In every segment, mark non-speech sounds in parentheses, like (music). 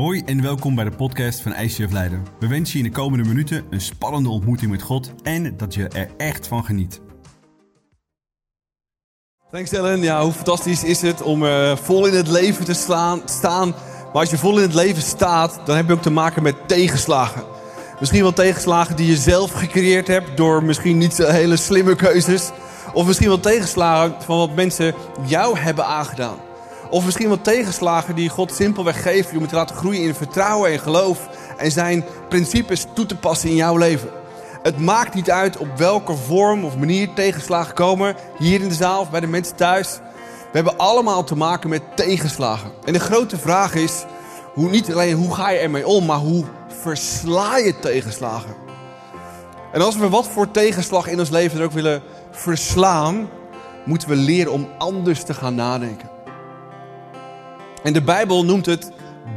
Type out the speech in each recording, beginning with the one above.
Hoi en welkom bij de podcast van ICF Leiden. We wensen je in de komende minuten een spannende ontmoeting met God en dat je er echt van geniet. Thanks Ellen. Ja, hoe fantastisch is het om uh, vol in het leven te slaan, staan. Maar als je vol in het leven staat, dan heb je ook te maken met tegenslagen. Misschien wel tegenslagen die je zelf gecreëerd hebt door misschien niet hele slimme keuzes. Of misschien wel tegenslagen van wat mensen jou hebben aangedaan. Of misschien wel tegenslagen die God simpelweg geeft om je te laten groeien in vertrouwen en geloof. En zijn principes toe te passen in jouw leven. Het maakt niet uit op welke vorm of manier tegenslagen komen. Hier in de zaal of bij de mensen thuis. We hebben allemaal te maken met tegenslagen. En de grote vraag is, hoe, niet alleen hoe ga je ermee om, maar hoe versla je tegenslagen? En als we wat voor tegenslag in ons leven er ook willen verslaan, moeten we leren om anders te gaan nadenken. En de Bijbel noemt het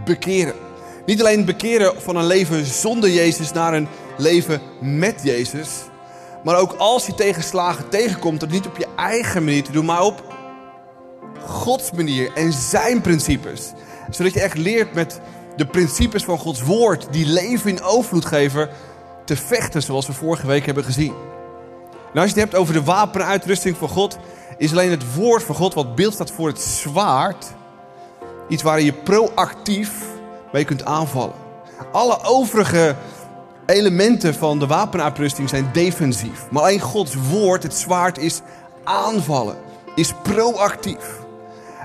bekeren. Niet alleen bekeren van een leven zonder Jezus naar een leven met Jezus. Maar ook als je tegenslagen tegenkomt, dat niet op je eigen manier te doen, maar op Gods manier en zijn principes. Zodat je echt leert met de principes van Gods woord, die leven in overvloed geven, te vechten zoals we vorige week hebben gezien. En als je het hebt over de wapenuitrusting van God, is alleen het woord van God wat beeld staat voor het zwaard, iets waar je proactief mee kunt aanvallen. Alle overige elementen van de wapenuitrusting zijn defensief. Maar alleen Gods woord, het zwaard, is aanvallen, is proactief.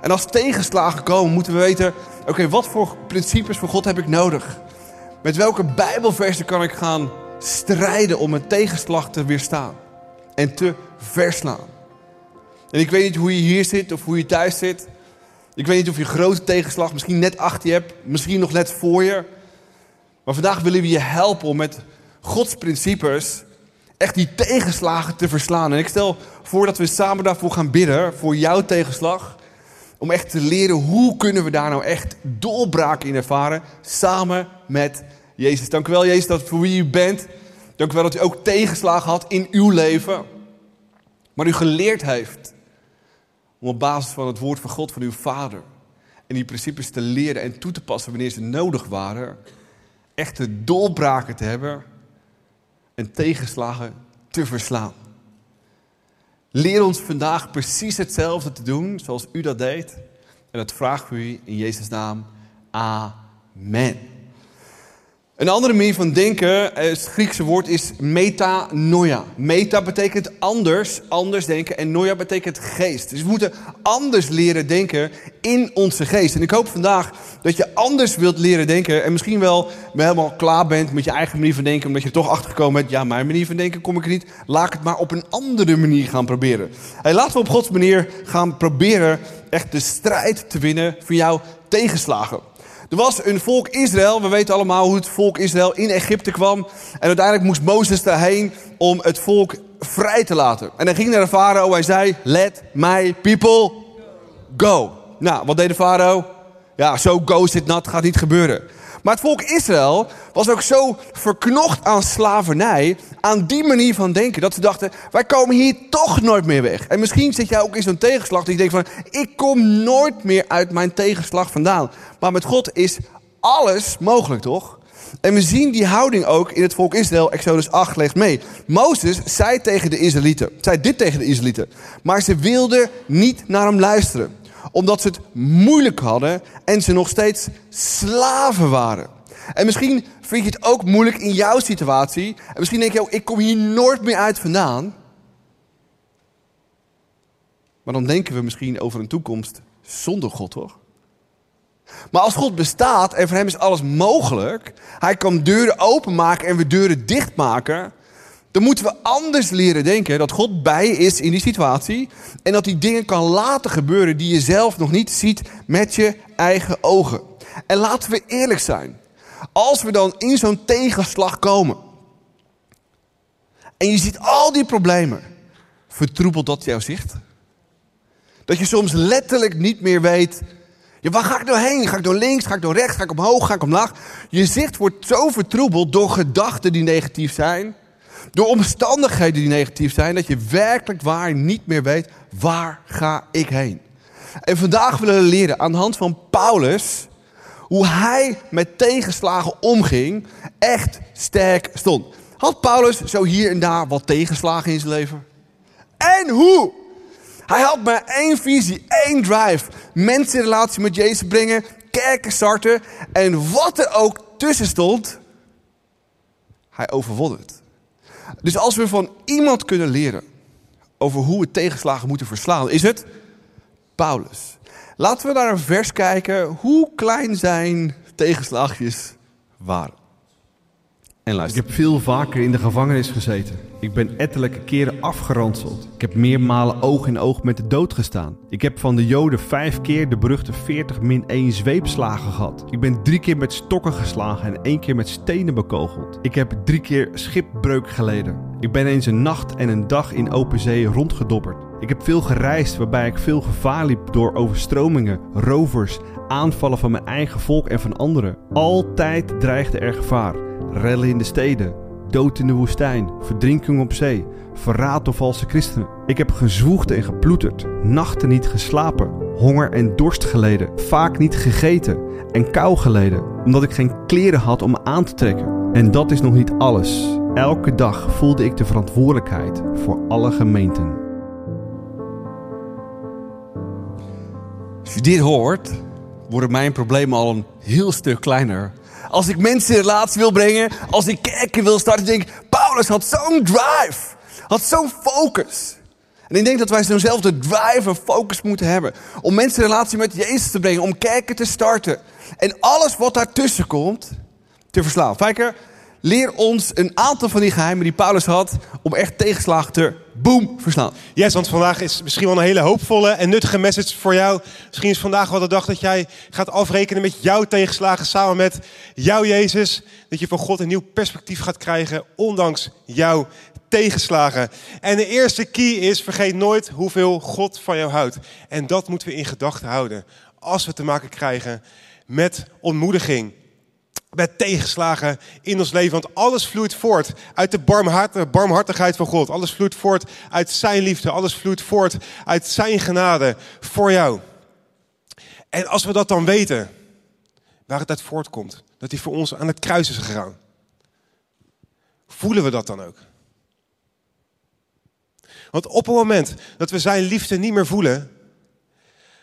En als tegenslagen komen, moeten we weten: oké, wat voor principes van God heb ik nodig? Met welke Bijbelversen kan ik gaan strijden om een tegenslag te weerstaan en te verslaan? En ik weet niet hoe je hier zit of hoe je thuis zit. Ik weet niet of je grote tegenslag misschien net achter je hebt, misschien nog net voor je. Maar vandaag willen we je helpen om met Gods principes echt die tegenslagen te verslaan. En ik stel voor dat we samen daarvoor gaan bidden, voor jouw tegenslag. Om echt te leren hoe kunnen we daar nou echt doorbraken in ervaren, samen met Jezus. Dank u wel Jezus dat voor wie u bent. Dank u wel dat u ook tegenslagen had in uw leven. Maar u geleerd heeft om op basis van het woord van God, van uw Vader, en die principes te leren en toe te passen wanneer ze nodig waren, echte doorbraken te hebben en tegenslagen te verslaan. Leer ons vandaag precies hetzelfde te doen zoals u dat deed. En dat we u in Jezus' naam. Amen. Een andere manier van denken, het Griekse woord is metanoia. Meta betekent anders, anders denken. En noia betekent geest. Dus we moeten anders leren denken in onze geest. En ik hoop vandaag dat je anders wilt leren denken. En misschien wel helemaal klaar bent met je eigen manier van denken. Omdat je er toch achtergekomen bent, ja, mijn manier van denken kom ik er niet. Laat het maar op een andere manier gaan proberen. Hey, laten we op Gods manier gaan proberen echt de strijd te winnen voor jouw tegenslagen. Er was een volk Israël. We weten allemaal hoe het volk Israël in Egypte kwam. En uiteindelijk moest Mozes daarheen om het volk vrij te laten. En hij ging naar de farao en zei: Let my people go. Nou, wat deed de farao? Ja, zo go zit nat, gaat niet gebeuren. Maar het volk Israël was ook zo verknocht aan slavernij, aan die manier van denken, dat ze dachten, wij komen hier toch nooit meer weg. En misschien zit jij ook in zo'n tegenslag dat je denkt van, ik kom nooit meer uit mijn tegenslag vandaan. Maar met God is alles mogelijk, toch? En we zien die houding ook in het volk Israël. Exodus 8 leest mee. Mozes zei tegen de Israëlieten, zei dit tegen de Israëlieten. Maar ze wilden niet naar hem luisteren omdat ze het moeilijk hadden en ze nog steeds slaven waren. En misschien vind je het ook moeilijk in jouw situatie. En misschien denk je ook, ik kom hier nooit meer uit vandaan. Maar dan denken we misschien over een toekomst zonder God, toch? Maar als God bestaat en voor hem is alles mogelijk, hij kan deuren openmaken en we deuren dichtmaken, dan moeten we anders leren denken dat God bij is in die situatie. En dat hij dingen kan laten gebeuren die je zelf nog niet ziet met je eigen ogen. En laten we eerlijk zijn. Als we dan in zo'n tegenslag komen. En je ziet al die problemen. Vertroebelt dat jouw zicht? Dat je soms letterlijk niet meer weet. Ja, waar ga ik nou heen? Ga ik door links? Ga ik door rechts? Ga ik omhoog? Ga ik omlaag? Je zicht wordt zo vertroebeld door gedachten die negatief zijn door omstandigheden die negatief zijn, dat je werkelijk waar niet meer weet, waar ga ik heen? En vandaag willen we leren aan de hand van Paulus, hoe hij met tegenslagen omging, echt sterk stond. Had Paulus zo hier en daar wat tegenslagen in zijn leven? En hoe? Hij had maar één visie, één drive. Mensen in relatie met Jezus brengen, kerken starten. En wat er ook tussen stond, hij overwon het. Dus als we van iemand kunnen leren over hoe we tegenslagen moeten verslaan, is het Paulus. Laten we naar een vers kijken hoe klein zijn tegenslagjes waren. En. Ik heb veel vaker in de gevangenis gezeten. Ik ben ettelijke keren afgeranseld. Ik heb meermalen oog in oog met de dood gestaan. Ik heb van de Joden vijf keer de beruchte 40 min 1 zweepslagen gehad. Ik ben drie keer met stokken geslagen en één keer met stenen bekogeld. Ik heb drie keer schipbreuk geleden. Ik ben eens een nacht en een dag in open zee rondgedobberd. Ik heb veel gereisd waarbij ik veel gevaar liep door overstromingen, rovers, aanvallen van mijn eigen volk en van anderen. Altijd dreigde er gevaar. Rellen in de steden, dood in de woestijn, verdrinking op zee, verraad door valse christenen. Ik heb gezwoegd en geploeterd, nachten niet geslapen, honger en dorst geleden, vaak niet gegeten en kou geleden, omdat ik geen kleren had om aan te trekken. En dat is nog niet alles. Elke dag voelde ik de verantwoordelijkheid voor alle gemeenten. Als je dit hoort, worden mijn problemen al een heel stuk kleiner. Als ik mensen in relatie wil brengen, als ik kerken wil starten, denk ik, Paulus had zo'n drive, had zo'n focus. En ik denk dat wij zo'nzelfde drive en focus moeten hebben. Om mensen in relatie met Jezus te brengen, om kerken te starten. En alles wat daartussen komt, te verslaan. Fijker, leer ons een aantal van die geheimen die Paulus had, om echt tegenslagen te boom verslaan. Yes, want vandaag is misschien wel een hele hoopvolle en nuttige message voor jou. Misschien is vandaag wel de dag dat jij gaat afrekenen met jouw tegenslagen samen met jouw Jezus. Dat je van God een nieuw perspectief gaat krijgen, ondanks jouw tegenslagen. En de eerste key is, vergeet nooit hoeveel God van jou houdt. En dat moeten we in gedachten houden. Als we te maken krijgen met ontmoediging, met tegenslagen in ons leven. Want alles vloeit voort uit de barmhartigheid van God. Alles vloeit voort uit zijn liefde. Alles vloeit voort uit zijn genade voor jou. En als we dat dan weten, waar het uit voortkomt, dat hij voor ons aan het kruis is gegaan, voelen we dat dan ook? Want op het moment dat we zijn liefde niet meer voelen,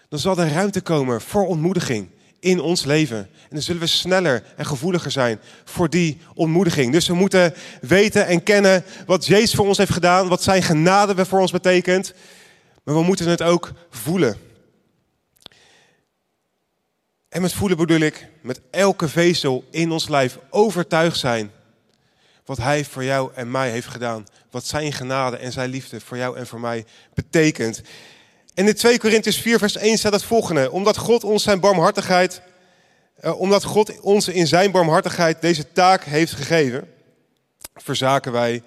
dan zal er ruimte komen voor ontmoediging in ons leven. En dan zullen we sneller en gevoeliger zijn voor die ontmoediging. Dus we moeten weten en kennen wat Jezus voor ons heeft gedaan, wat zijn genade voor ons betekent. Maar we moeten het ook voelen. En met voelen bedoel ik met elke vezel in ons lijf overtuigd zijn wat Hij voor jou en mij heeft gedaan. Wat Zijn genade en Zijn liefde voor jou en voor mij betekent. En in 2 Korintiërs 4 vers 1 staat het volgende. Omdat God ons zijn barmhartigheid, uh, omdat God ons in zijn barmhartigheid deze taak heeft gegeven, verzaken wij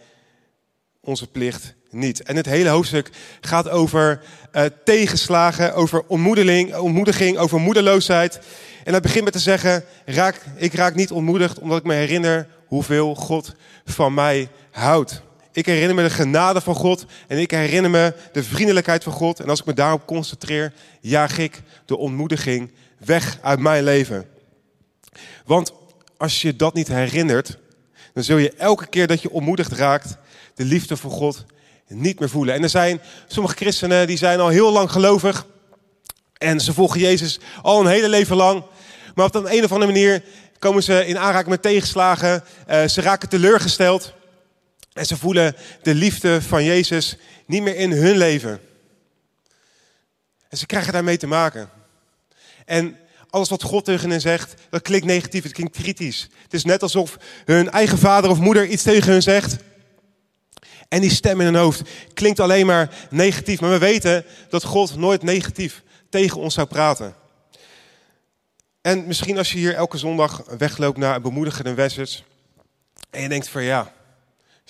onze plicht niet. En het hele hoofdstuk gaat over uh, tegenslagen, over ontmoediging, ontmoediging, over moedeloosheid. En dat begint met te zeggen, raak, ik raak niet ontmoedigd omdat ik me herinner hoeveel God van mij houdt. Ik herinner me de genade van God en ik herinner me de vriendelijkheid van God. En als ik me daarop concentreer, jaag ik de ontmoediging weg uit mijn leven. Want als je dat niet herinnert, dan zul je elke keer dat je ontmoedigd raakt, de liefde voor God niet meer voelen. En er zijn sommige christenen die zijn al heel lang gelovig en ze volgen Jezus al een hele leven lang. Maar op een, of andere manier komen ze in aanraking met tegenslagen. Uh, ze raken teleurgesteld. En ze voelen de liefde van Jezus niet meer in hun leven. En ze krijgen daarmee te maken. En alles wat God tegen hen zegt, dat klinkt negatief, het klinkt kritisch. Het is net alsof hun eigen vader of moeder iets tegen hun zegt. En die stem in hun hoofd klinkt alleen maar negatief. Maar we weten dat God nooit negatief tegen ons zou praten. En misschien als je hier elke zondag wegloopt naar een bemoedigende message. En je denkt van ja,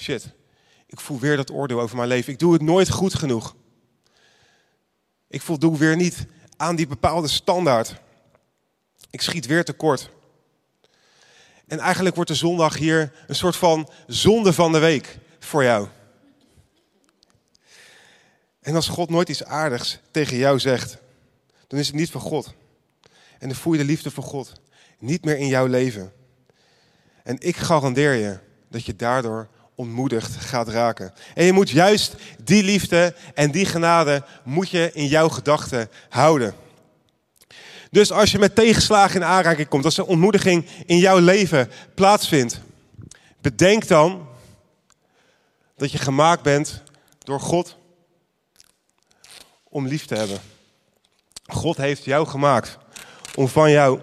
shit, ik voel weer dat oordeel over mijn leven. Ik doe het nooit goed genoeg. Ik voldoe weer niet aan die bepaalde standaard. Ik schiet weer tekort. En eigenlijk wordt de zondag hier een soort van zonde van de week voor jou. En als God nooit iets aardigs tegen jou zegt, dan is het niet van God. En dan voel je de liefde van God Niet meer in jouw leven. En ik garandeer je dat je daardoor ontmoedigd gaat raken. En je moet juist die liefde en die genade moet je in jouw gedachten houden. Dus als je met tegenslagen in aanraking komt, als er ontmoediging in jouw leven plaatsvindt, bedenk dan dat je gemaakt bent door God om lief te hebben. God heeft jou gemaakt om van jou.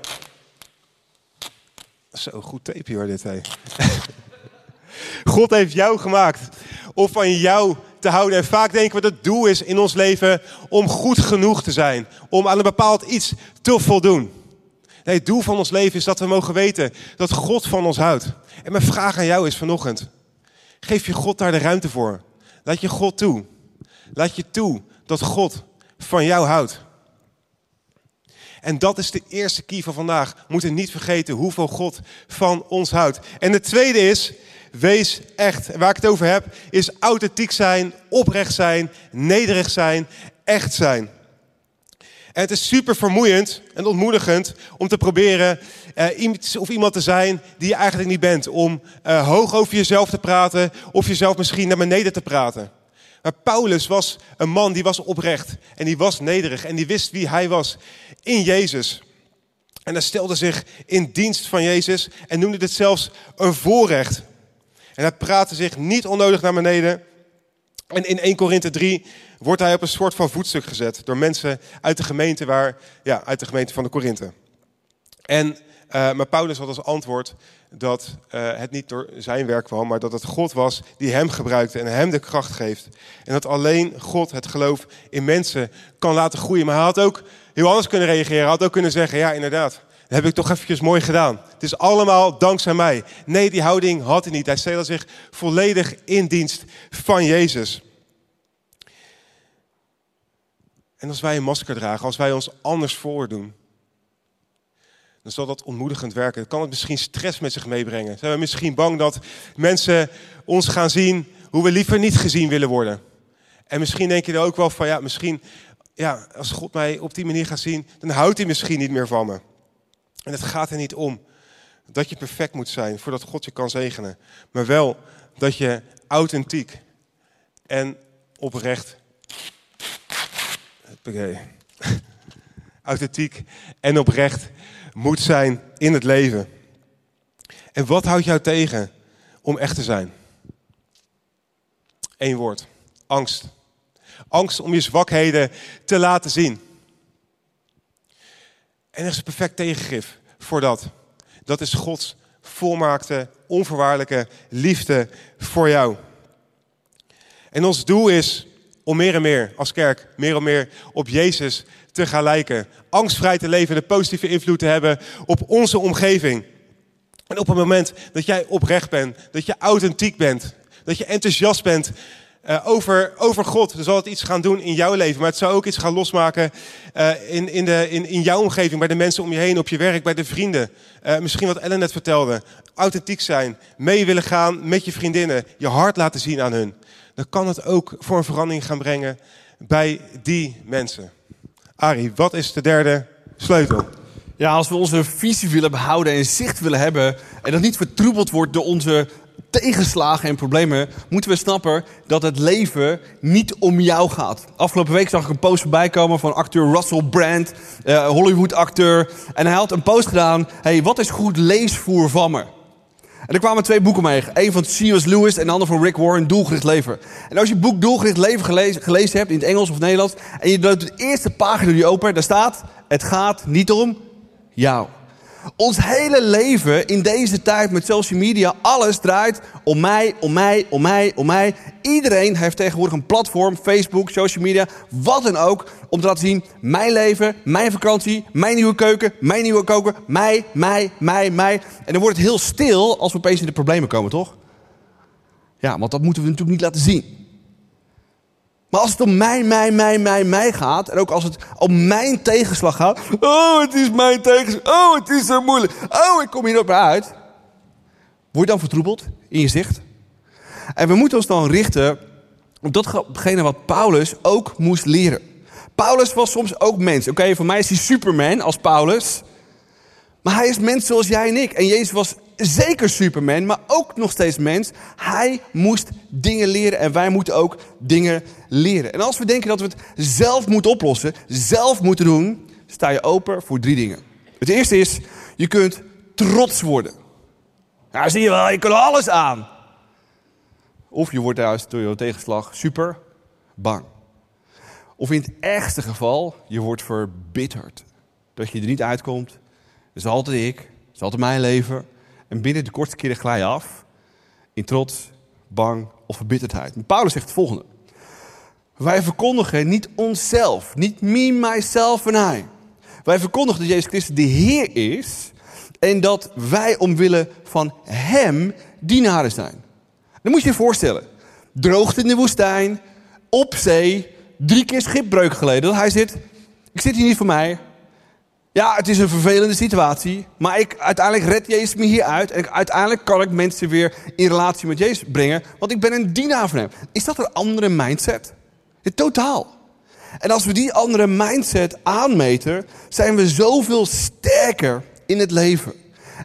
Zo goed tape hoor, dit. Hé. (laughs) God heeft jou gemaakt om van jou te houden. En vaak denken we dat het doel is in ons leven om goed genoeg te zijn. Om aan een bepaald iets te voldoen. Nee, het doel van ons leven is dat we mogen weten dat God van ons houdt. En mijn vraag aan jou is vanochtend. Geef je God daar de ruimte voor. Laat je God toe. Laat je toe dat God van jou houdt. En dat is de eerste key van vandaag. We moeten niet vergeten hoeveel God van ons houdt. En de tweede is, wees echt. En waar ik het over heb, is authentiek zijn, oprecht zijn, nederig zijn, echt zijn. En het is super vermoeiend en ontmoedigend om te proberen iets of iemand te zijn die je eigenlijk niet bent. Om uh, hoog over jezelf te praten of jezelf misschien naar beneden te praten. Maar Paulus was een man die was oprecht en die was nederig en die wist wie hij was in Jezus. En hij stelde zich in dienst van Jezus en noemde dit zelfs een voorrecht. En hij praatte zich niet onnodig naar beneden. En in 1 Korinthe 3 wordt hij op een soort van voetstuk gezet door mensen uit de gemeente, waar, ja, uit de gemeente van de Korinthe. En, uh, maar Paulus had als antwoord dat uh, het niet door zijn werk kwam, maar dat het God was die hem gebruikte en hem de kracht geeft. En dat alleen God het geloof in mensen kan laten groeien. Maar hij had ook heel anders kunnen reageren. Hij had ook kunnen zeggen, ja inderdaad, heb ik toch eventjes mooi gedaan. Het is allemaal dankzij mij. Nee, die houding had hij niet. Hij stelde zich volledig in dienst van Jezus. En als wij een masker dragen, als wij ons anders voordoen, dan zal dat ontmoedigend werken. Dan kan het misschien stress met zich meebrengen. Zijn we misschien bang dat mensen ons gaan zien hoe we liever niet gezien willen worden? En misschien denk je er ook wel van, ja, misschien, ja, als God mij op die manier gaat zien, dan houdt hij misschien niet meer van me. En het gaat er niet om dat je perfect moet zijn voordat God je kan zegenen. Maar wel dat je authentiek en oprecht. (laughs) Authentiek en oprecht moet zijn in het leven. En wat houdt jou tegen om echt te zijn? Eén woord: angst. Angst om je zwakheden te laten zien. En er is een perfect tegengif voor dat. Dat is Gods volmaakte, onvoorwaardelijke liefde voor jou. En ons doel is om meer en meer als kerk, meer en meer op Jezus te gaan lijken. Angstvrij te leven, de positieve invloed te hebben op onze omgeving. En op het moment dat jij oprecht bent, dat je authentiek bent, dat je enthousiast bent uh, over, over God, dan zal het iets gaan doen in jouw leven. Maar het zou ook iets gaan losmaken uh, in, in, de, in, in jouw omgeving, bij de mensen om je heen, op je werk, bij de vrienden. Uh, misschien wat Ellen net vertelde. Authentiek zijn, mee willen gaan met je vriendinnen, je hart laten zien aan hun. Dan kan het ook voor een verandering gaan brengen bij die mensen. Arie, wat is de derde sleutel? Ja, als we onze visie willen behouden en zicht willen hebben... en dat niet vertroebeld wordt door onze tegenslagen en problemen... moeten we snappen dat het leven niet om jou gaat. Afgelopen week zag ik een post voorbij komen van acteur Russell Brand... Uh, Hollywood-acteur. En hij had een post gedaan... hey, wat is goed leesvoer van me? En er kwamen twee boeken mee. Eén van C.S. Lewis en de ander van Rick Warren, Doelgericht Leven. En als je het boek Doelgericht Leven gelezen, hebt, in het Engels of Nederlands, en je doet de eerste pagina die open, daar staat, het gaat niet om jou. Ons hele leven in deze tijd met social media, alles draait om mij, om mij, om mij, om mij. Iedereen heeft tegenwoordig een platform, Facebook, social media, wat dan ook, om te laten zien, mijn leven, mijn vakantie, mijn nieuwe keuken, mijn nieuwe koker, mij, mij, mij, mij. En dan wordt het heel stil als we opeens in de problemen komen, toch? Ja, want dat moeten we natuurlijk niet laten zien. Maar als het om mij, mij, mij, mij, mij gaat, en ook als het om mijn tegenslag gaat. Oh, het is mijn tegenslag. Oh, het is zo moeilijk. Oh, ik kom hier op uit. Word je dan vertroebeld in je zicht? En we moeten ons dan richten op datgene wat Paulus ook moest leren. Paulus was soms ook mens. Oké, voor mij is hij Superman als Paulus. Maar hij is mens zoals jij en ik. En Jezus was zeker superman, maar ook nog steeds mens. Hij moest dingen leren en wij moeten ook dingen leren. En als we denken dat we het zelf moeten oplossen, zelf moeten doen, sta je open voor drie dingen. Het eerste is, je kunt trots worden. Ja, zie je wel, je kan alles aan. Of je wordt juist door je tegenslag super bang. Of in het ergste geval, je wordt verbitterd. Dat je er niet uitkomt. Dat is altijd ik. Dat is altijd mijn leven. En binnen de kortste keren glij af. In trots, bang of verbitterdheid. Paulus zegt het volgende. Wij verkondigen niet onszelf. Niet me, myself en I. Wij verkondigen dat Jezus Christus de Heer is. En dat wij omwille van Hem dienaren zijn. Dan moet je je voorstellen. Droogte in de woestijn. Op zee. Drie keer schipbreuk geleden. Hij zit. Ik zit hier niet voor mij. Ja, het is een vervelende situatie. Maar ik, uiteindelijk red Jezus me hier uit. En uiteindelijk kan ik mensen weer in relatie met Jezus brengen. Want ik ben een dienaar van hem. Is dat een andere mindset? Ja, totaal. En als we die andere mindset aanmeten, zijn we zoveel sterker in het leven.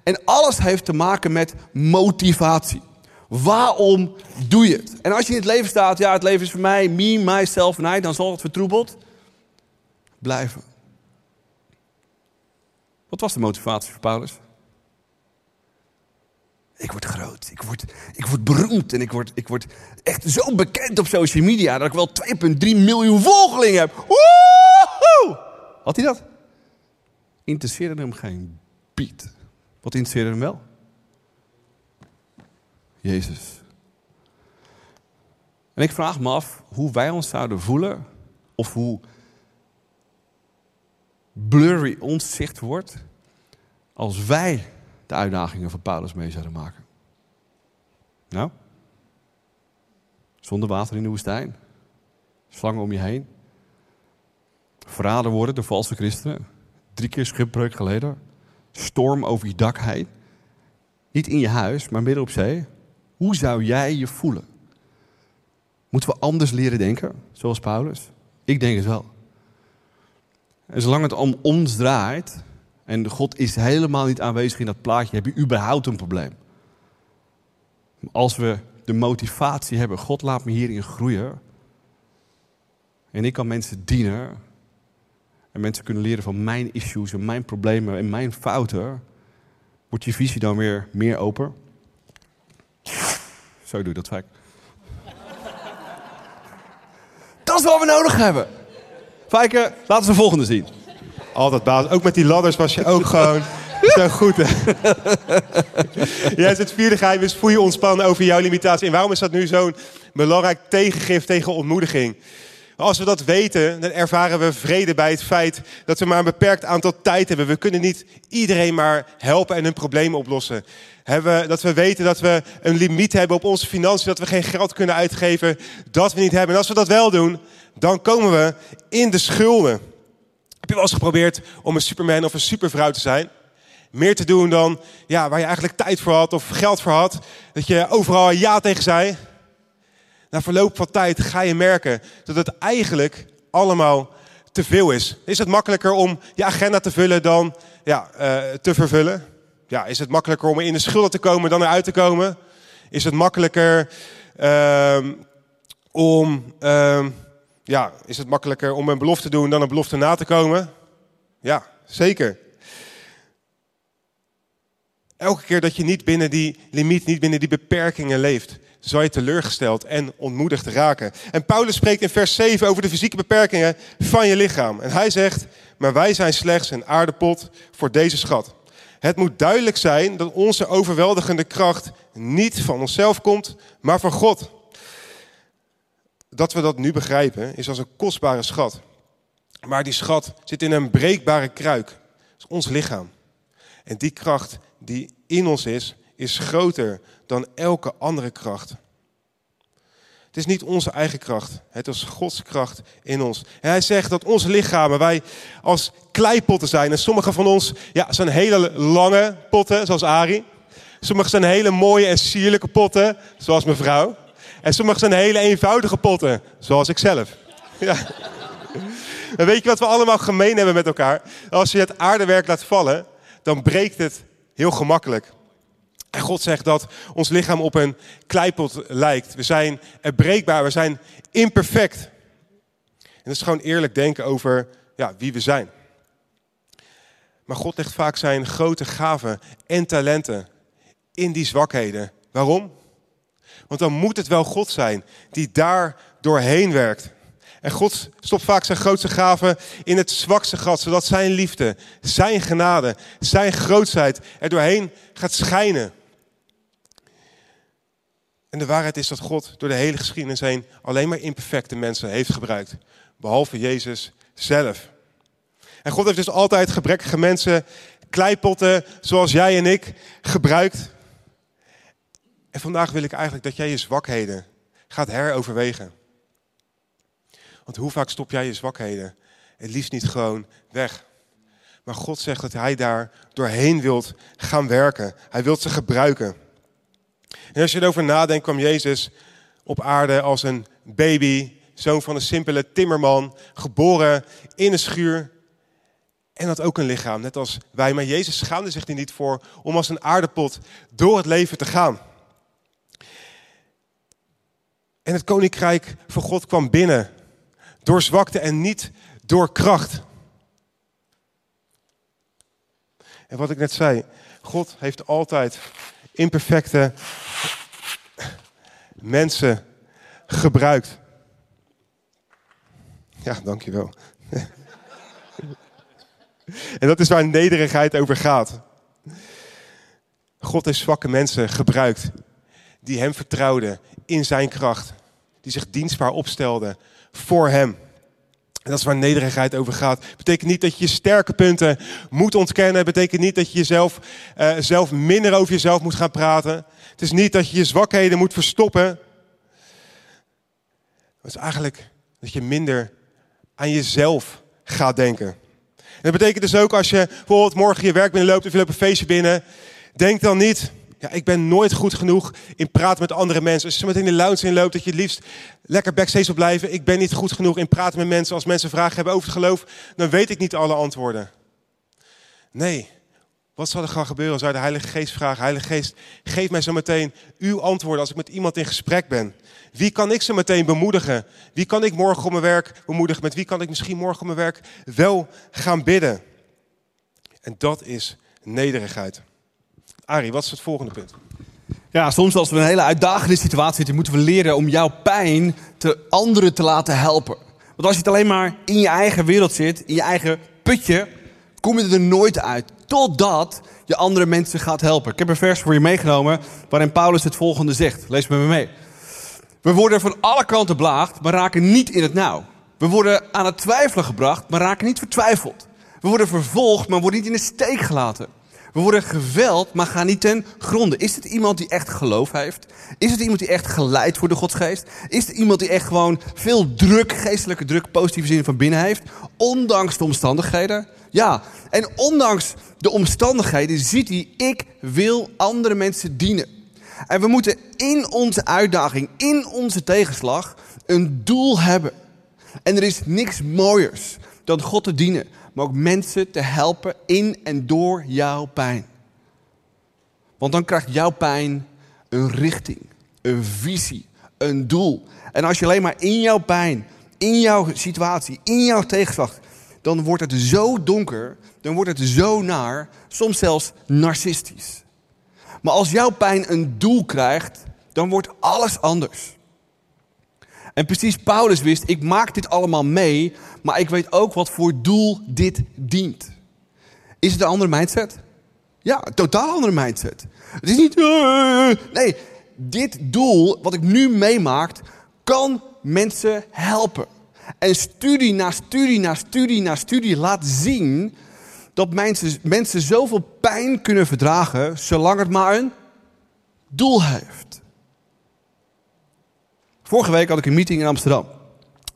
En alles heeft te maken met motivatie. Waarom doe je het? En als je in het leven staat, ja, het leven is voor mij, me, myself en I, dan zal het vertroebeld blijven. Wat was de motivatie voor Paulus? Ik word groot, ik word, ik word beroemd en ik word, ik word echt zo bekend op social media dat ik wel 2,3 miljoen volgelingen heb. Woehoe! Had hij dat? Interesseerde hem geen piet. Wat interesseerde hem wel? Jezus. En ik vraag me af hoe wij ons zouden voelen of hoe blurry ons zicht wordt als wij de uitdagingen van Paulus mee zouden maken. Nou, zonder water in de woestijn, slangen om je heen, verraden worden door valse christenen, drie keer schipbreuk geleden, storm over je dak heen, niet in je huis, maar midden op zee. Hoe zou jij je voelen? Moeten we anders leren denken, zoals Paulus? Ik denk het wel. En zolang het om ons draait en God is helemaal niet aanwezig in dat plaatje, heb je überhaupt een probleem. Als we de motivatie hebben, God laat me hierin groeien. En ik kan mensen dienen. En mensen kunnen leren van mijn issues en mijn problemen en mijn fouten. Wordt je visie dan weer meer open? Zo doe je dat vaak. (laughs) Dat is wat we nodig hebben. Fijke, laten we de volgende zien. Altijd baas. Ook met die ladders was je ook gewoon (laughs) zo goed. Hè? Jij zit vierde geheim is voel je ontspannen over jouw limitatie. En waarom is dat nu zo'n belangrijk tegengif tegen ontmoediging? Als we dat weten, dan ervaren we vrede bij het feit dat we maar een beperkt aantal tijd hebben. We kunnen niet iedereen maar helpen en hun problemen oplossen. Hebben, dat we weten dat we een limiet hebben op onze financiën, dat we geen geld kunnen uitgeven, dat we niet hebben. En als we dat wel doen, dan komen we in de schulden. Heb je wel eens geprobeerd om een superman of een supervrouw te zijn? Meer te doen dan ja, waar je eigenlijk tijd voor had of geld voor had. Dat je overal ja tegen zei. Na verloop van tijd ga je merken dat het eigenlijk allemaal te veel is. Is het makkelijker om je agenda te vullen dan ja, uh, te vervullen? Ja, is het makkelijker om in de schulden te komen dan eruit te komen? Is het makkelijker uh, om, uh, ja, is het makkelijker om een belofte te doen dan een belofte na te komen? Ja, zeker. Elke keer dat je niet binnen die limiet, niet binnen die beperkingen leeft, zal je teleurgesteld en ontmoedigd raken. En Paulus spreekt in vers 7 over de fysieke beperkingen van je lichaam. En hij zegt, maar wij zijn slechts een aardepot voor deze schat. Het moet duidelijk zijn dat onze overweldigende kracht niet van onszelf komt, maar van God. Dat we dat nu begrijpen is als een kostbare schat. Maar die schat zit in een breekbare kruik. Dat is ons lichaam. En die kracht die in ons is, is groter dan elke andere kracht. Het is niet onze eigen kracht. Het is Gods kracht in ons. En hij zegt dat onze lichamen, wij als kleipotten zijn. En sommige van ons ja, zijn hele lange potten, zoals Ari. Sommige zijn hele mooie en sierlijke potten, zoals mevrouw. En sommige zijn hele eenvoudige potten, zoals ik zelf. (laughs) Ja. En weet je wat we allemaal gemeen hebben met elkaar? Als je het aardewerk laat vallen, dan breekt het heel gemakkelijk. En God zegt dat ons lichaam op een kleipot lijkt. We zijn er breekbaar, we zijn imperfect. En dat is gewoon eerlijk denken over ja, wie we zijn. Maar God legt vaak zijn grote gaven en talenten in die zwakheden. Waarom? Want dan moet het wel God zijn die daar doorheen werkt. En God stopt vaak zijn grootste gaven in het zwakste gat, zodat zijn liefde, zijn genade, zijn grootheid er doorheen gaat schijnen. En de waarheid is dat God door de hele geschiedenis heen alleen maar imperfecte mensen heeft gebruikt. Behalve Jezus zelf. En God heeft dus altijd gebrekkige mensen, kleipotten zoals jij en ik, gebruikt. En vandaag wil ik eigenlijk dat jij je zwakheden gaat heroverwegen. Want hoe vaak stop jij je zwakheden? Het liefst niet gewoon weg. Maar God zegt dat hij daar doorheen wilt gaan werken. Hij wilt ze gebruiken. En als je erover nadenkt, kwam Jezus op aarde als een baby, zoon van een simpele timmerman, geboren in een schuur. En had ook een lichaam, net als wij. Maar Jezus schaamde zich er niet voor om als een aardepot door het leven te gaan. En het koninkrijk van God kwam binnen door zwakte en niet door kracht. En wat ik net zei, God heeft altijd imperfecte mensen gebruikt. Ja, dankjewel. en dat is waar nederigheid over gaat. God heeft zwakke mensen gebruikt die hem vertrouwden in zijn kracht. Die zich dienstbaar opstelden voor hem. En dat is waar nederigheid over gaat. Betekent niet dat je je sterke punten moet ontkennen. Betekent niet dat je jezelf uh, zelf minder over jezelf moet gaan praten. Het is niet dat je je zwakheden moet verstoppen. Het is eigenlijk dat je minder aan jezelf gaat denken. En dat betekent dus ook als je bijvoorbeeld morgen je werk binnenloopt of je loopt een feestje binnen. Denk dan niet, ja, ik ben nooit goed genoeg in praten met andere mensen. Als je met in de lounge inloopt, dat je het liefst lekker backstage op blijven. Ik ben niet goed genoeg in praten met mensen. Als mensen vragen hebben over het geloof, dan weet ik niet alle antwoorden. Nee, wat zal er gaan gebeuren als de Heilige Geest vragen? Heilige Geest, geef mij zo meteen uw antwoorden als ik met iemand in gesprek ben. Wie kan ik zo meteen bemoedigen? Wie kan ik morgen op mijn werk bemoedigen? Met wie kan ik misschien morgen op mijn werk wel gaan bidden? En dat is nederigheid. Ari, wat is het volgende punt? Ja, soms als we in een hele uitdagende situatie zitten, moeten we leren om jouw pijn te anderen te laten helpen. Want als je het alleen maar in je eigen wereld zit, in je eigen putje, kom je er nooit uit. Totdat je andere mensen gaat helpen. Ik heb een vers voor je meegenomen waarin Paulus het volgende zegt. Lees met me mee. We worden van alle kanten blaagd, maar raken niet in het nauw. We worden aan het twijfelen gebracht, maar raken niet vertwijfeld. We worden vervolgd, maar worden niet in de steek gelaten. We worden geweld, maar gaan niet ten gronde. Is het iemand die echt geloof heeft? Is het iemand die echt geleid wordt door Gods geest? Is het iemand die echt gewoon veel druk, geestelijke druk, positieve zin van binnen heeft? Ondanks de omstandigheden? Ja, en ondanks de omstandigheden ziet hij, ik wil andere mensen dienen. En we moeten in onze uitdaging, in onze tegenslag, een doel hebben. En er is niks mooiers dan God te dienen maar ook mensen te helpen in en door jouw pijn. Want dan krijgt jouw pijn een richting, een visie, een doel. En als je alleen maar in jouw pijn, in jouw situatie, in jouw tegenslag, dan wordt het zo donker, dan wordt het zo naar, soms zelfs narcistisch. Maar als jouw pijn een doel krijgt, dan wordt alles anders. En precies Paulus wist, ik maak dit allemaal mee, maar ik weet ook wat voor doel dit dient. Is het een andere mindset? Ja, een totaal andere mindset. Het is niet, uh, nee, dit doel wat ik nu meemaak, kan mensen helpen. En studie na studie na studie na studie laat zien dat mensen, mensen zoveel pijn kunnen verdragen, zolang het maar een doel heeft. Vorige week had ik een meeting in Amsterdam.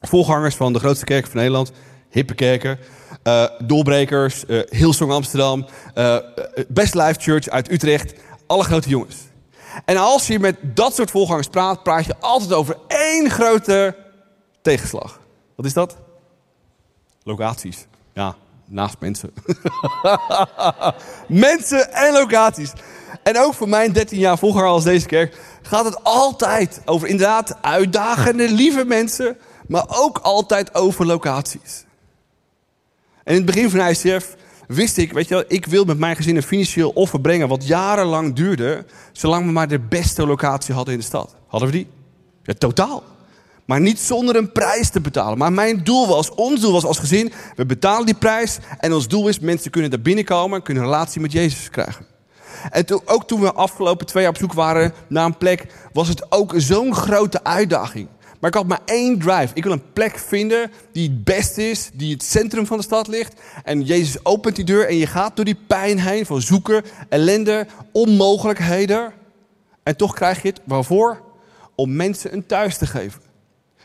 Voorgangers van de grootste kerk van Nederland, hippe kerken, uh, doorbrekers, uh, Hillsong Amsterdam, uh, Best Life Church uit Utrecht, alle grote jongens. En als je met dat soort voorgangers praat, praat je altijd over één grote tegenslag. Wat is dat? Locaties. Ja, naast mensen. (laughs) mensen en locaties. En ook voor mijn 13 jaar volger als deze kerk gaat het altijd over inderdaad uitdagende, lieve mensen, maar ook altijd over locaties. En in het begin van ICF wist ik, weet je wel, ik wil met mijn gezin een financieel offer brengen wat jarenlang duurde, zolang we maar de beste locatie hadden in de stad. Hadden we die? Ja, totaal. Maar niet zonder een prijs te betalen. Maar mijn doel was, ons doel was als gezin, we betalen die prijs. En ons doel is, mensen kunnen daar binnenkomen, kunnen een relatie met Jezus krijgen. En toen, ook toen we afgelopen twee jaar op zoek waren naar een plek, was het ook zo'n grote uitdaging. Maar ik had maar één drive. Ik wil een plek vinden die het beste is, die het centrum van de stad ligt. En Jezus opent die deur en je gaat door die pijn heen van zoeken, ellende, onmogelijkheden. En toch krijg je het waarvoor? Om mensen een thuis te geven.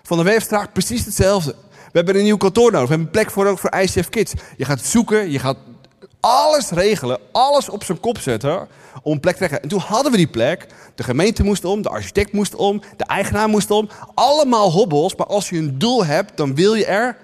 Van de Weefstraat precies hetzelfde. We hebben een nieuw kantoor nodig. We hebben een plek voor, ook voor ICF Kids. Je gaat zoeken, je gaat alles regelen, alles op zijn kop zetten om plek te krijgen. En toen hadden we die plek. De gemeente moest om, de architect moest om, de eigenaar moest om. Allemaal hobbels, maar als je een doel hebt, dan wil je er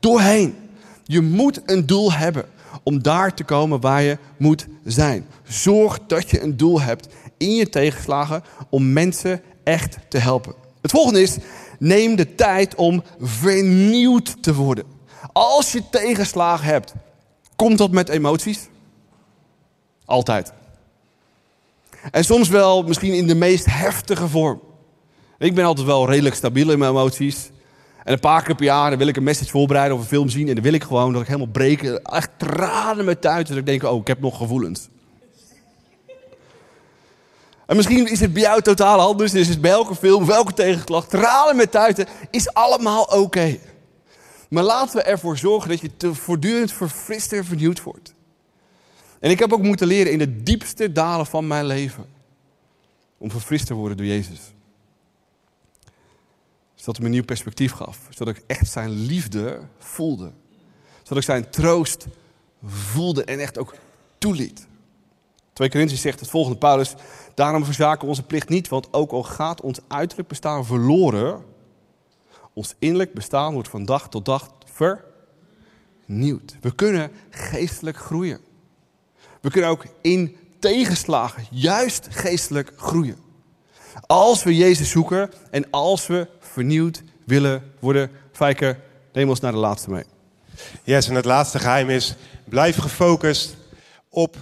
doorheen. Je moet een doel hebben om daar te komen waar je moet zijn. Zorg dat je een doel hebt in je tegenslagen om mensen echt te helpen. Het volgende is, neem de tijd om vernieuwd te worden. Als je tegenslagen hebt, komt dat met emoties? Altijd. En soms wel misschien in de meest heftige vorm. Ik ben altijd wel redelijk stabiel in mijn emoties. En een paar keer per jaar wil ik een message voorbereiden of een film zien. En dan wil ik gewoon dat ik helemaal breek. Echt tranen met thuis. Dat ik denk, oh, ik heb nog gevoelens. En misschien is het bij jou totaal anders. Dus is het bij elke film, welke tegenklacht, tranen met tuiten, is allemaal oké. Maar laten we ervoor zorgen dat je voortdurend verfrist en vernieuwd wordt. En ik heb ook moeten leren in de diepste dalen van mijn leven. Om verfrist te worden door Jezus. Zodat hij me een nieuw perspectief gaf. Zodat ik echt zijn liefde voelde. Zodat ik zijn troost voelde en echt ook toeliet. 2 Corinthians zegt het volgende, Paulus. Daarom verzaken we onze plicht niet, want ook al gaat ons uiterlijk bestaan verloren, ons innerlijk bestaan wordt van dag tot dag vernieuwd. We kunnen geestelijk groeien. We kunnen ook in tegenslagen juist geestelijk groeien. Als we Jezus zoeken en als we vernieuwd willen worden. Fijke, neem ons naar de laatste mee. Yes, en het laatste geheim is, blijf gefocust op...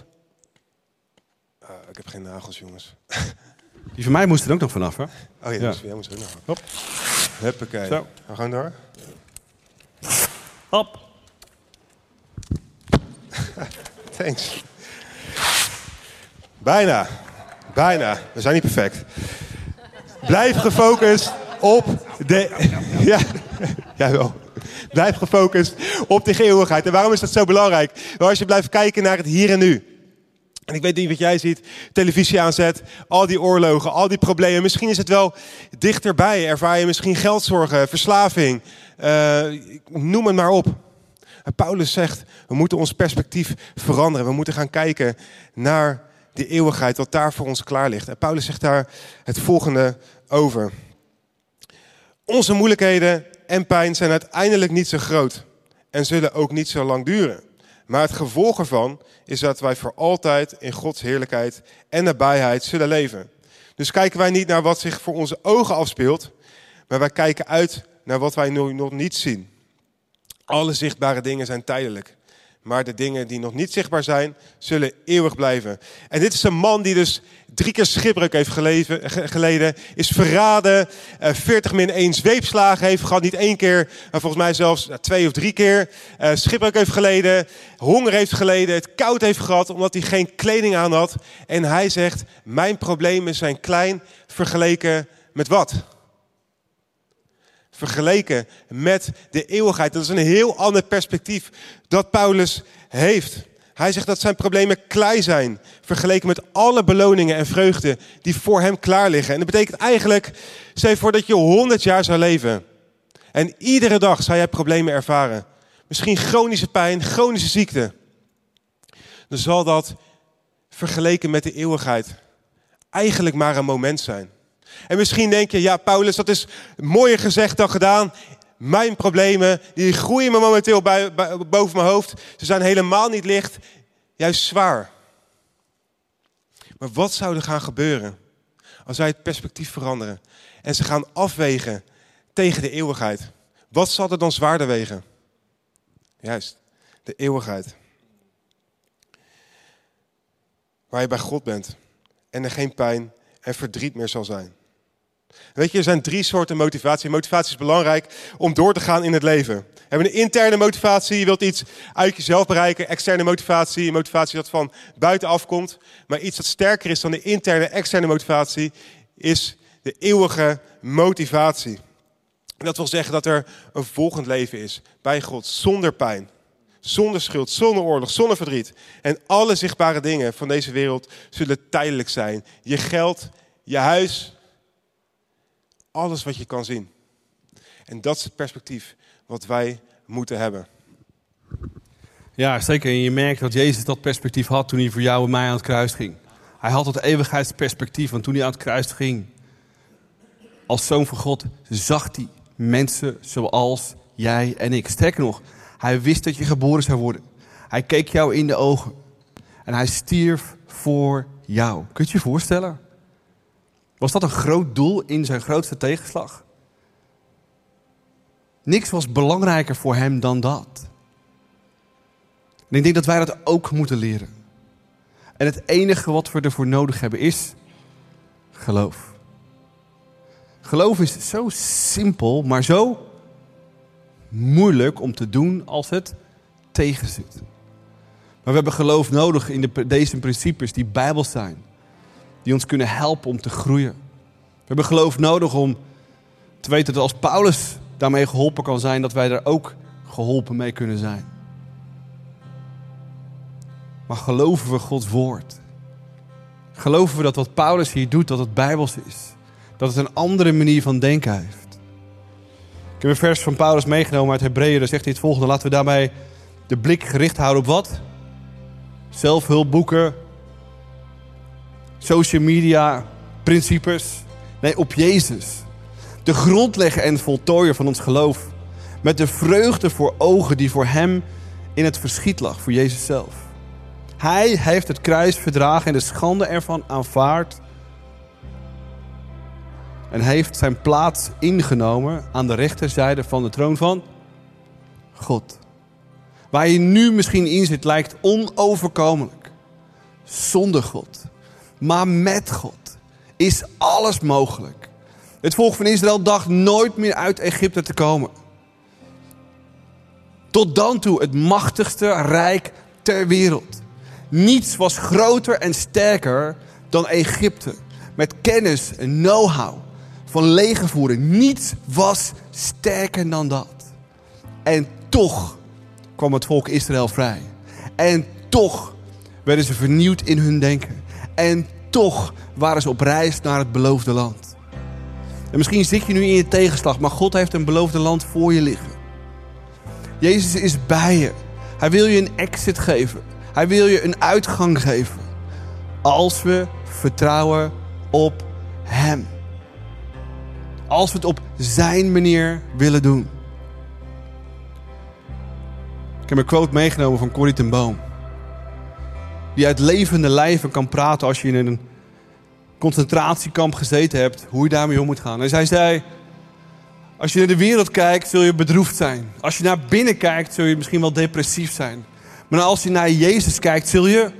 Uh, ik heb geen nagels, jongens. (laughs) Die van mij moest er ook nog vanaf, hè? Oh ja, ja. Dus, jij moest er ook nog Hop. Huppakee. Zo. We gaan door. Hop. (laughs) Thanks. Bijna. Bijna. We zijn niet perfect. Blijf gefocust op de... (laughs) Ja, jawel. Blijf gefocust op de eeuwigheid. En waarom is dat zo belangrijk? Nou, als je blijft kijken naar het hier en nu. En ik weet niet wat jij ziet, televisie aanzet, al die oorlogen, al die problemen. Misschien is het wel dichterbij. Ervaar je misschien geldzorgen, verslaving, uh, noem het maar op. Paulus zegt, we moeten ons perspectief veranderen. We moeten gaan kijken naar die eeuwigheid, wat daar voor ons klaar ligt. En Paulus zegt daar het volgende over. Onze moeilijkheden en pijn zijn uiteindelijk niet zo groot en zullen ook niet zo lang duren. Maar het gevolg ervan is dat wij voor altijd in Gods heerlijkheid en nabijheid zullen leven. Dus kijken wij niet naar wat zich voor onze ogen afspeelt, maar wij kijken uit naar wat wij nu nog niet zien. Alle zichtbare dingen zijn tijdelijk. Maar de dingen die nog niet zichtbaar zijn, zullen eeuwig blijven. En dit is een man die dus drie keer schipbreuk heeft geleven, geleden. Is verraden, 40 eh, min 1 zweepslagen heeft gehad. Niet één keer, maar volgens mij zelfs eh, twee of drie keer. Uh, schipbreuk heeft geleden, honger heeft geleden, het koud heeft gehad omdat hij geen kleding aan had. En hij zegt, mijn problemen zijn klein vergeleken met wat? Vergeleken met de eeuwigheid. Dat is een heel ander perspectief dat Paulus heeft. Hij zegt dat zijn problemen klein zijn, vergeleken met alle beloningen en vreugden die voor hem klaar liggen. En dat betekent eigenlijk, stel voor dat je 100 jaar zou leven. En iedere dag zou jij problemen ervaren. Misschien chronische pijn, chronische ziekte. Dan zal dat vergeleken met de eeuwigheid eigenlijk maar een moment zijn. En misschien denk je, ja Paulus, dat is mooier gezegd dan gedaan. Mijn problemen, die groeien me momenteel bij, boven mijn hoofd. Ze zijn helemaal niet licht, juist zwaar. Maar wat zou er gaan gebeuren als wij het perspectief veranderen en ze gaan afwegen tegen de eeuwigheid? Wat zal er dan zwaarder wegen? Juist, de eeuwigheid. Waar je bij God bent en er geen pijn en verdriet meer zal zijn. Weet je, er zijn drie soorten motivatie. Motivatie is belangrijk om door te gaan in het leven. We hebben een interne motivatie, je wilt iets uit jezelf bereiken. Externe motivatie, motivatie dat van buitenaf komt. Maar iets dat sterker is dan de interne, externe motivatie, is de eeuwige motivatie. Dat wil zeggen dat er een volgend leven is bij God, zonder pijn, zonder schuld, zonder oorlog, zonder verdriet. En alle zichtbare dingen van deze wereld zullen tijdelijk zijn. Je geld, je huis, alles wat je kan zien. En dat is het perspectief wat wij moeten hebben. Ja, zeker. En je merkt dat Jezus dat perspectief had toen hij voor jou en mij aan het kruis ging. Hij had dat eeuwigheidsperspectief, want toen hij aan het kruis ging, als zoon van God, zag hij mensen zoals jij en ik. Sterker nog, hij wist dat je geboren zou worden. Hij keek jou in de ogen en hij stierf voor jou. Kun je je voorstellen? Was dat een groot doel in zijn grootste tegenslag? Niks was belangrijker voor hem dan dat. En ik denk dat wij dat ook moeten leren. En het enige wat we ervoor nodig hebben is geloof. Geloof is zo simpel, maar zo moeilijk om te doen als het tegenzit. Maar we hebben geloof nodig in de, deze principes die bijbels zijn. Die ons kunnen helpen om te groeien. We hebben geloof nodig om te weten dat als Paulus daarmee geholpen kan zijn, dat wij daar ook geholpen mee kunnen zijn. Maar geloven we Gods woord? Geloven we dat wat Paulus hier doet, dat het bijbels is? Dat het een andere manier van denken heeft? Ik heb een vers van Paulus meegenomen uit Hebreeën. Daar zegt hij het volgende. Laten we daarbij de blik gericht houden op wat? Zelfhulpboeken, social media, principes. Nee, op Jezus. De grondlegger en voltooier van ons geloof. Met de vreugde voor ogen die voor hem in het verschiet lag, voor Jezus zelf. Hij heeft het kruis verdragen en de schande ervan aanvaard. En heeft zijn plaats ingenomen aan de rechterzijde van de troon van God. Waar je nu misschien in zit lijkt onoverkomelijk. Zonder God. Maar met God is alles mogelijk. Het volk van Israël dacht nooit meer uit Egypte te komen. Tot dan toe het machtigste rijk ter wereld. Niets was groter en sterker dan Egypte. Met kennis en know-how van legervoering. Niets was sterker dan dat. En toch kwam het volk Israël vrij. En toch werden ze vernieuwd in hun denken. En toch waren ze op reis naar het beloofde land. En misschien zit je nu in je tegenslag, maar God heeft een beloofde land voor je liggen. Jezus is bij je. Hij wil je een exit geven. Hij wil je een uitgang geven. Als we vertrouwen op Hem. Als we het op Zijn manier willen doen. Ik heb een quote meegenomen van Corrie ten Boom. Die uit levende lijven kan praten als je in een concentratiekamp gezeten hebt. Hoe je daarmee om moet gaan. En zij zei... Als je naar de wereld kijkt, zul je bedroefd zijn. Als je naar binnen kijkt, zul je misschien wel depressief zijn. Maar als je naar Jezus kijkt, zul je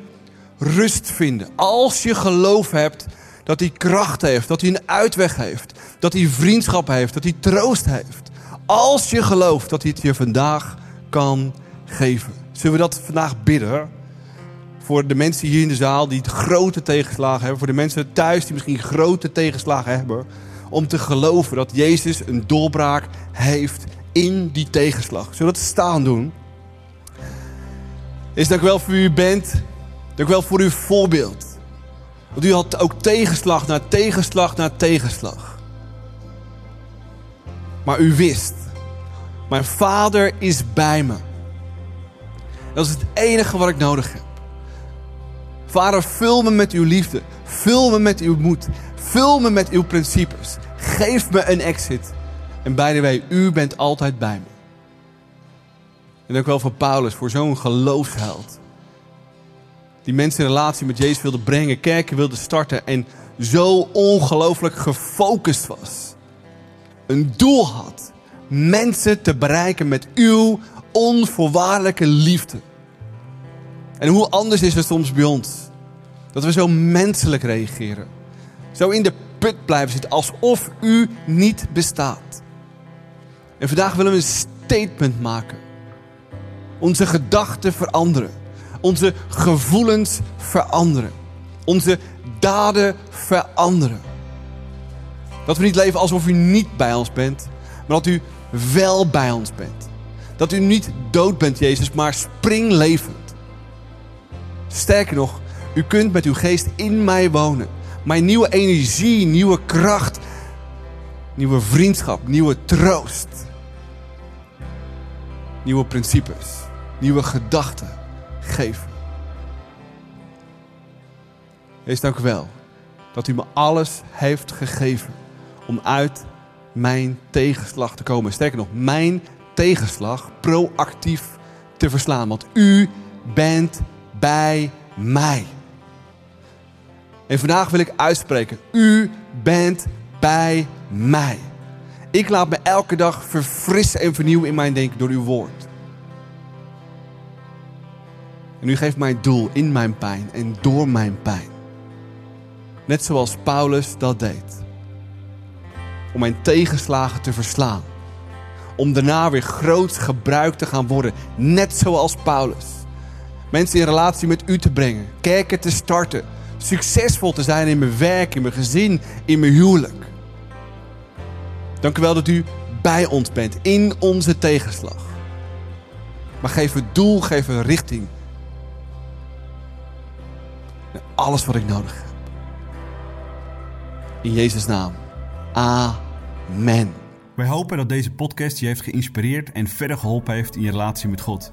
rust vinden. Als je geloof hebt dat hij kracht heeft, dat hij een uitweg heeft, dat hij vriendschap heeft, dat hij troost heeft. Als je gelooft dat hij het je vandaag kan geven. Zullen we dat vandaag bidden? Voor de mensen hier in de zaal die grote tegenslagen hebben. Voor de mensen thuis die misschien grote tegenslagen hebben. Om te geloven dat Jezus een doorbraak heeft in die tegenslag. Zullen we dat staan doen? Is dank wel voor u bent. Dank wel voor uw voorbeeld. Want u had ook tegenslag na tegenslag na tegenslag. Maar u wist, mijn vader is bij me. Dat is het enige wat ik nodig heb. Vader, vul me met uw liefde. Vul me met uw moed. Vul me met uw principes. Geef me een exit. En by the way, u bent altijd bij me. En ook wel voor Paulus, voor zo'n geloofsheld. Die mensen in relatie met Jezus wilde brengen, kerken wilde starten en zo ongelooflijk gefocust was. Een doel had. Mensen te bereiken met uw onvoorwaardelijke liefde. En hoe anders is het soms bij ons? Dat we zo menselijk reageren. Zo in de put blijven zitten alsof u niet bestaat. En vandaag willen we een statement maken. Onze gedachten veranderen. Onze gevoelens veranderen. Onze daden veranderen. Dat we niet leven alsof u niet bij ons bent, maar dat u wel bij ons bent. Dat u niet dood bent, Jezus, maar springlevend. Sterker nog, u kunt met uw geest in mij wonen. Mijn nieuwe energie, nieuwe kracht, nieuwe vriendschap, nieuwe troost. Nieuwe principes, nieuwe gedachten geven. Wees dank wel dat u me alles heeft gegeven om uit mijn tegenslag te komen. Sterker nog, mijn tegenslag proactief te verslaan. Want u bent bij mij. En vandaag wil ik uitspreken: U bent bij mij. Ik laat me elke dag verfrissen en vernieuwen in mijn denken door uw woord. En u geeft mij doel in mijn pijn en door mijn pijn. Net zoals Paulus dat deed. Om mijn tegenslagen te verslaan. Om daarna weer groot gebruikt te gaan worden. Net zoals Paulus. Mensen in relatie met u te brengen. Kerken te starten. Succesvol te zijn in mijn werk, in mijn gezin, in mijn huwelijk. Dank u wel dat u bij ons bent in onze tegenslag. Maar geef het doel, geef een richting. Alles wat ik nodig heb. In Jezus' naam. Amen. Wij hopen dat deze podcast je heeft geïnspireerd en verder geholpen heeft in je relatie met God.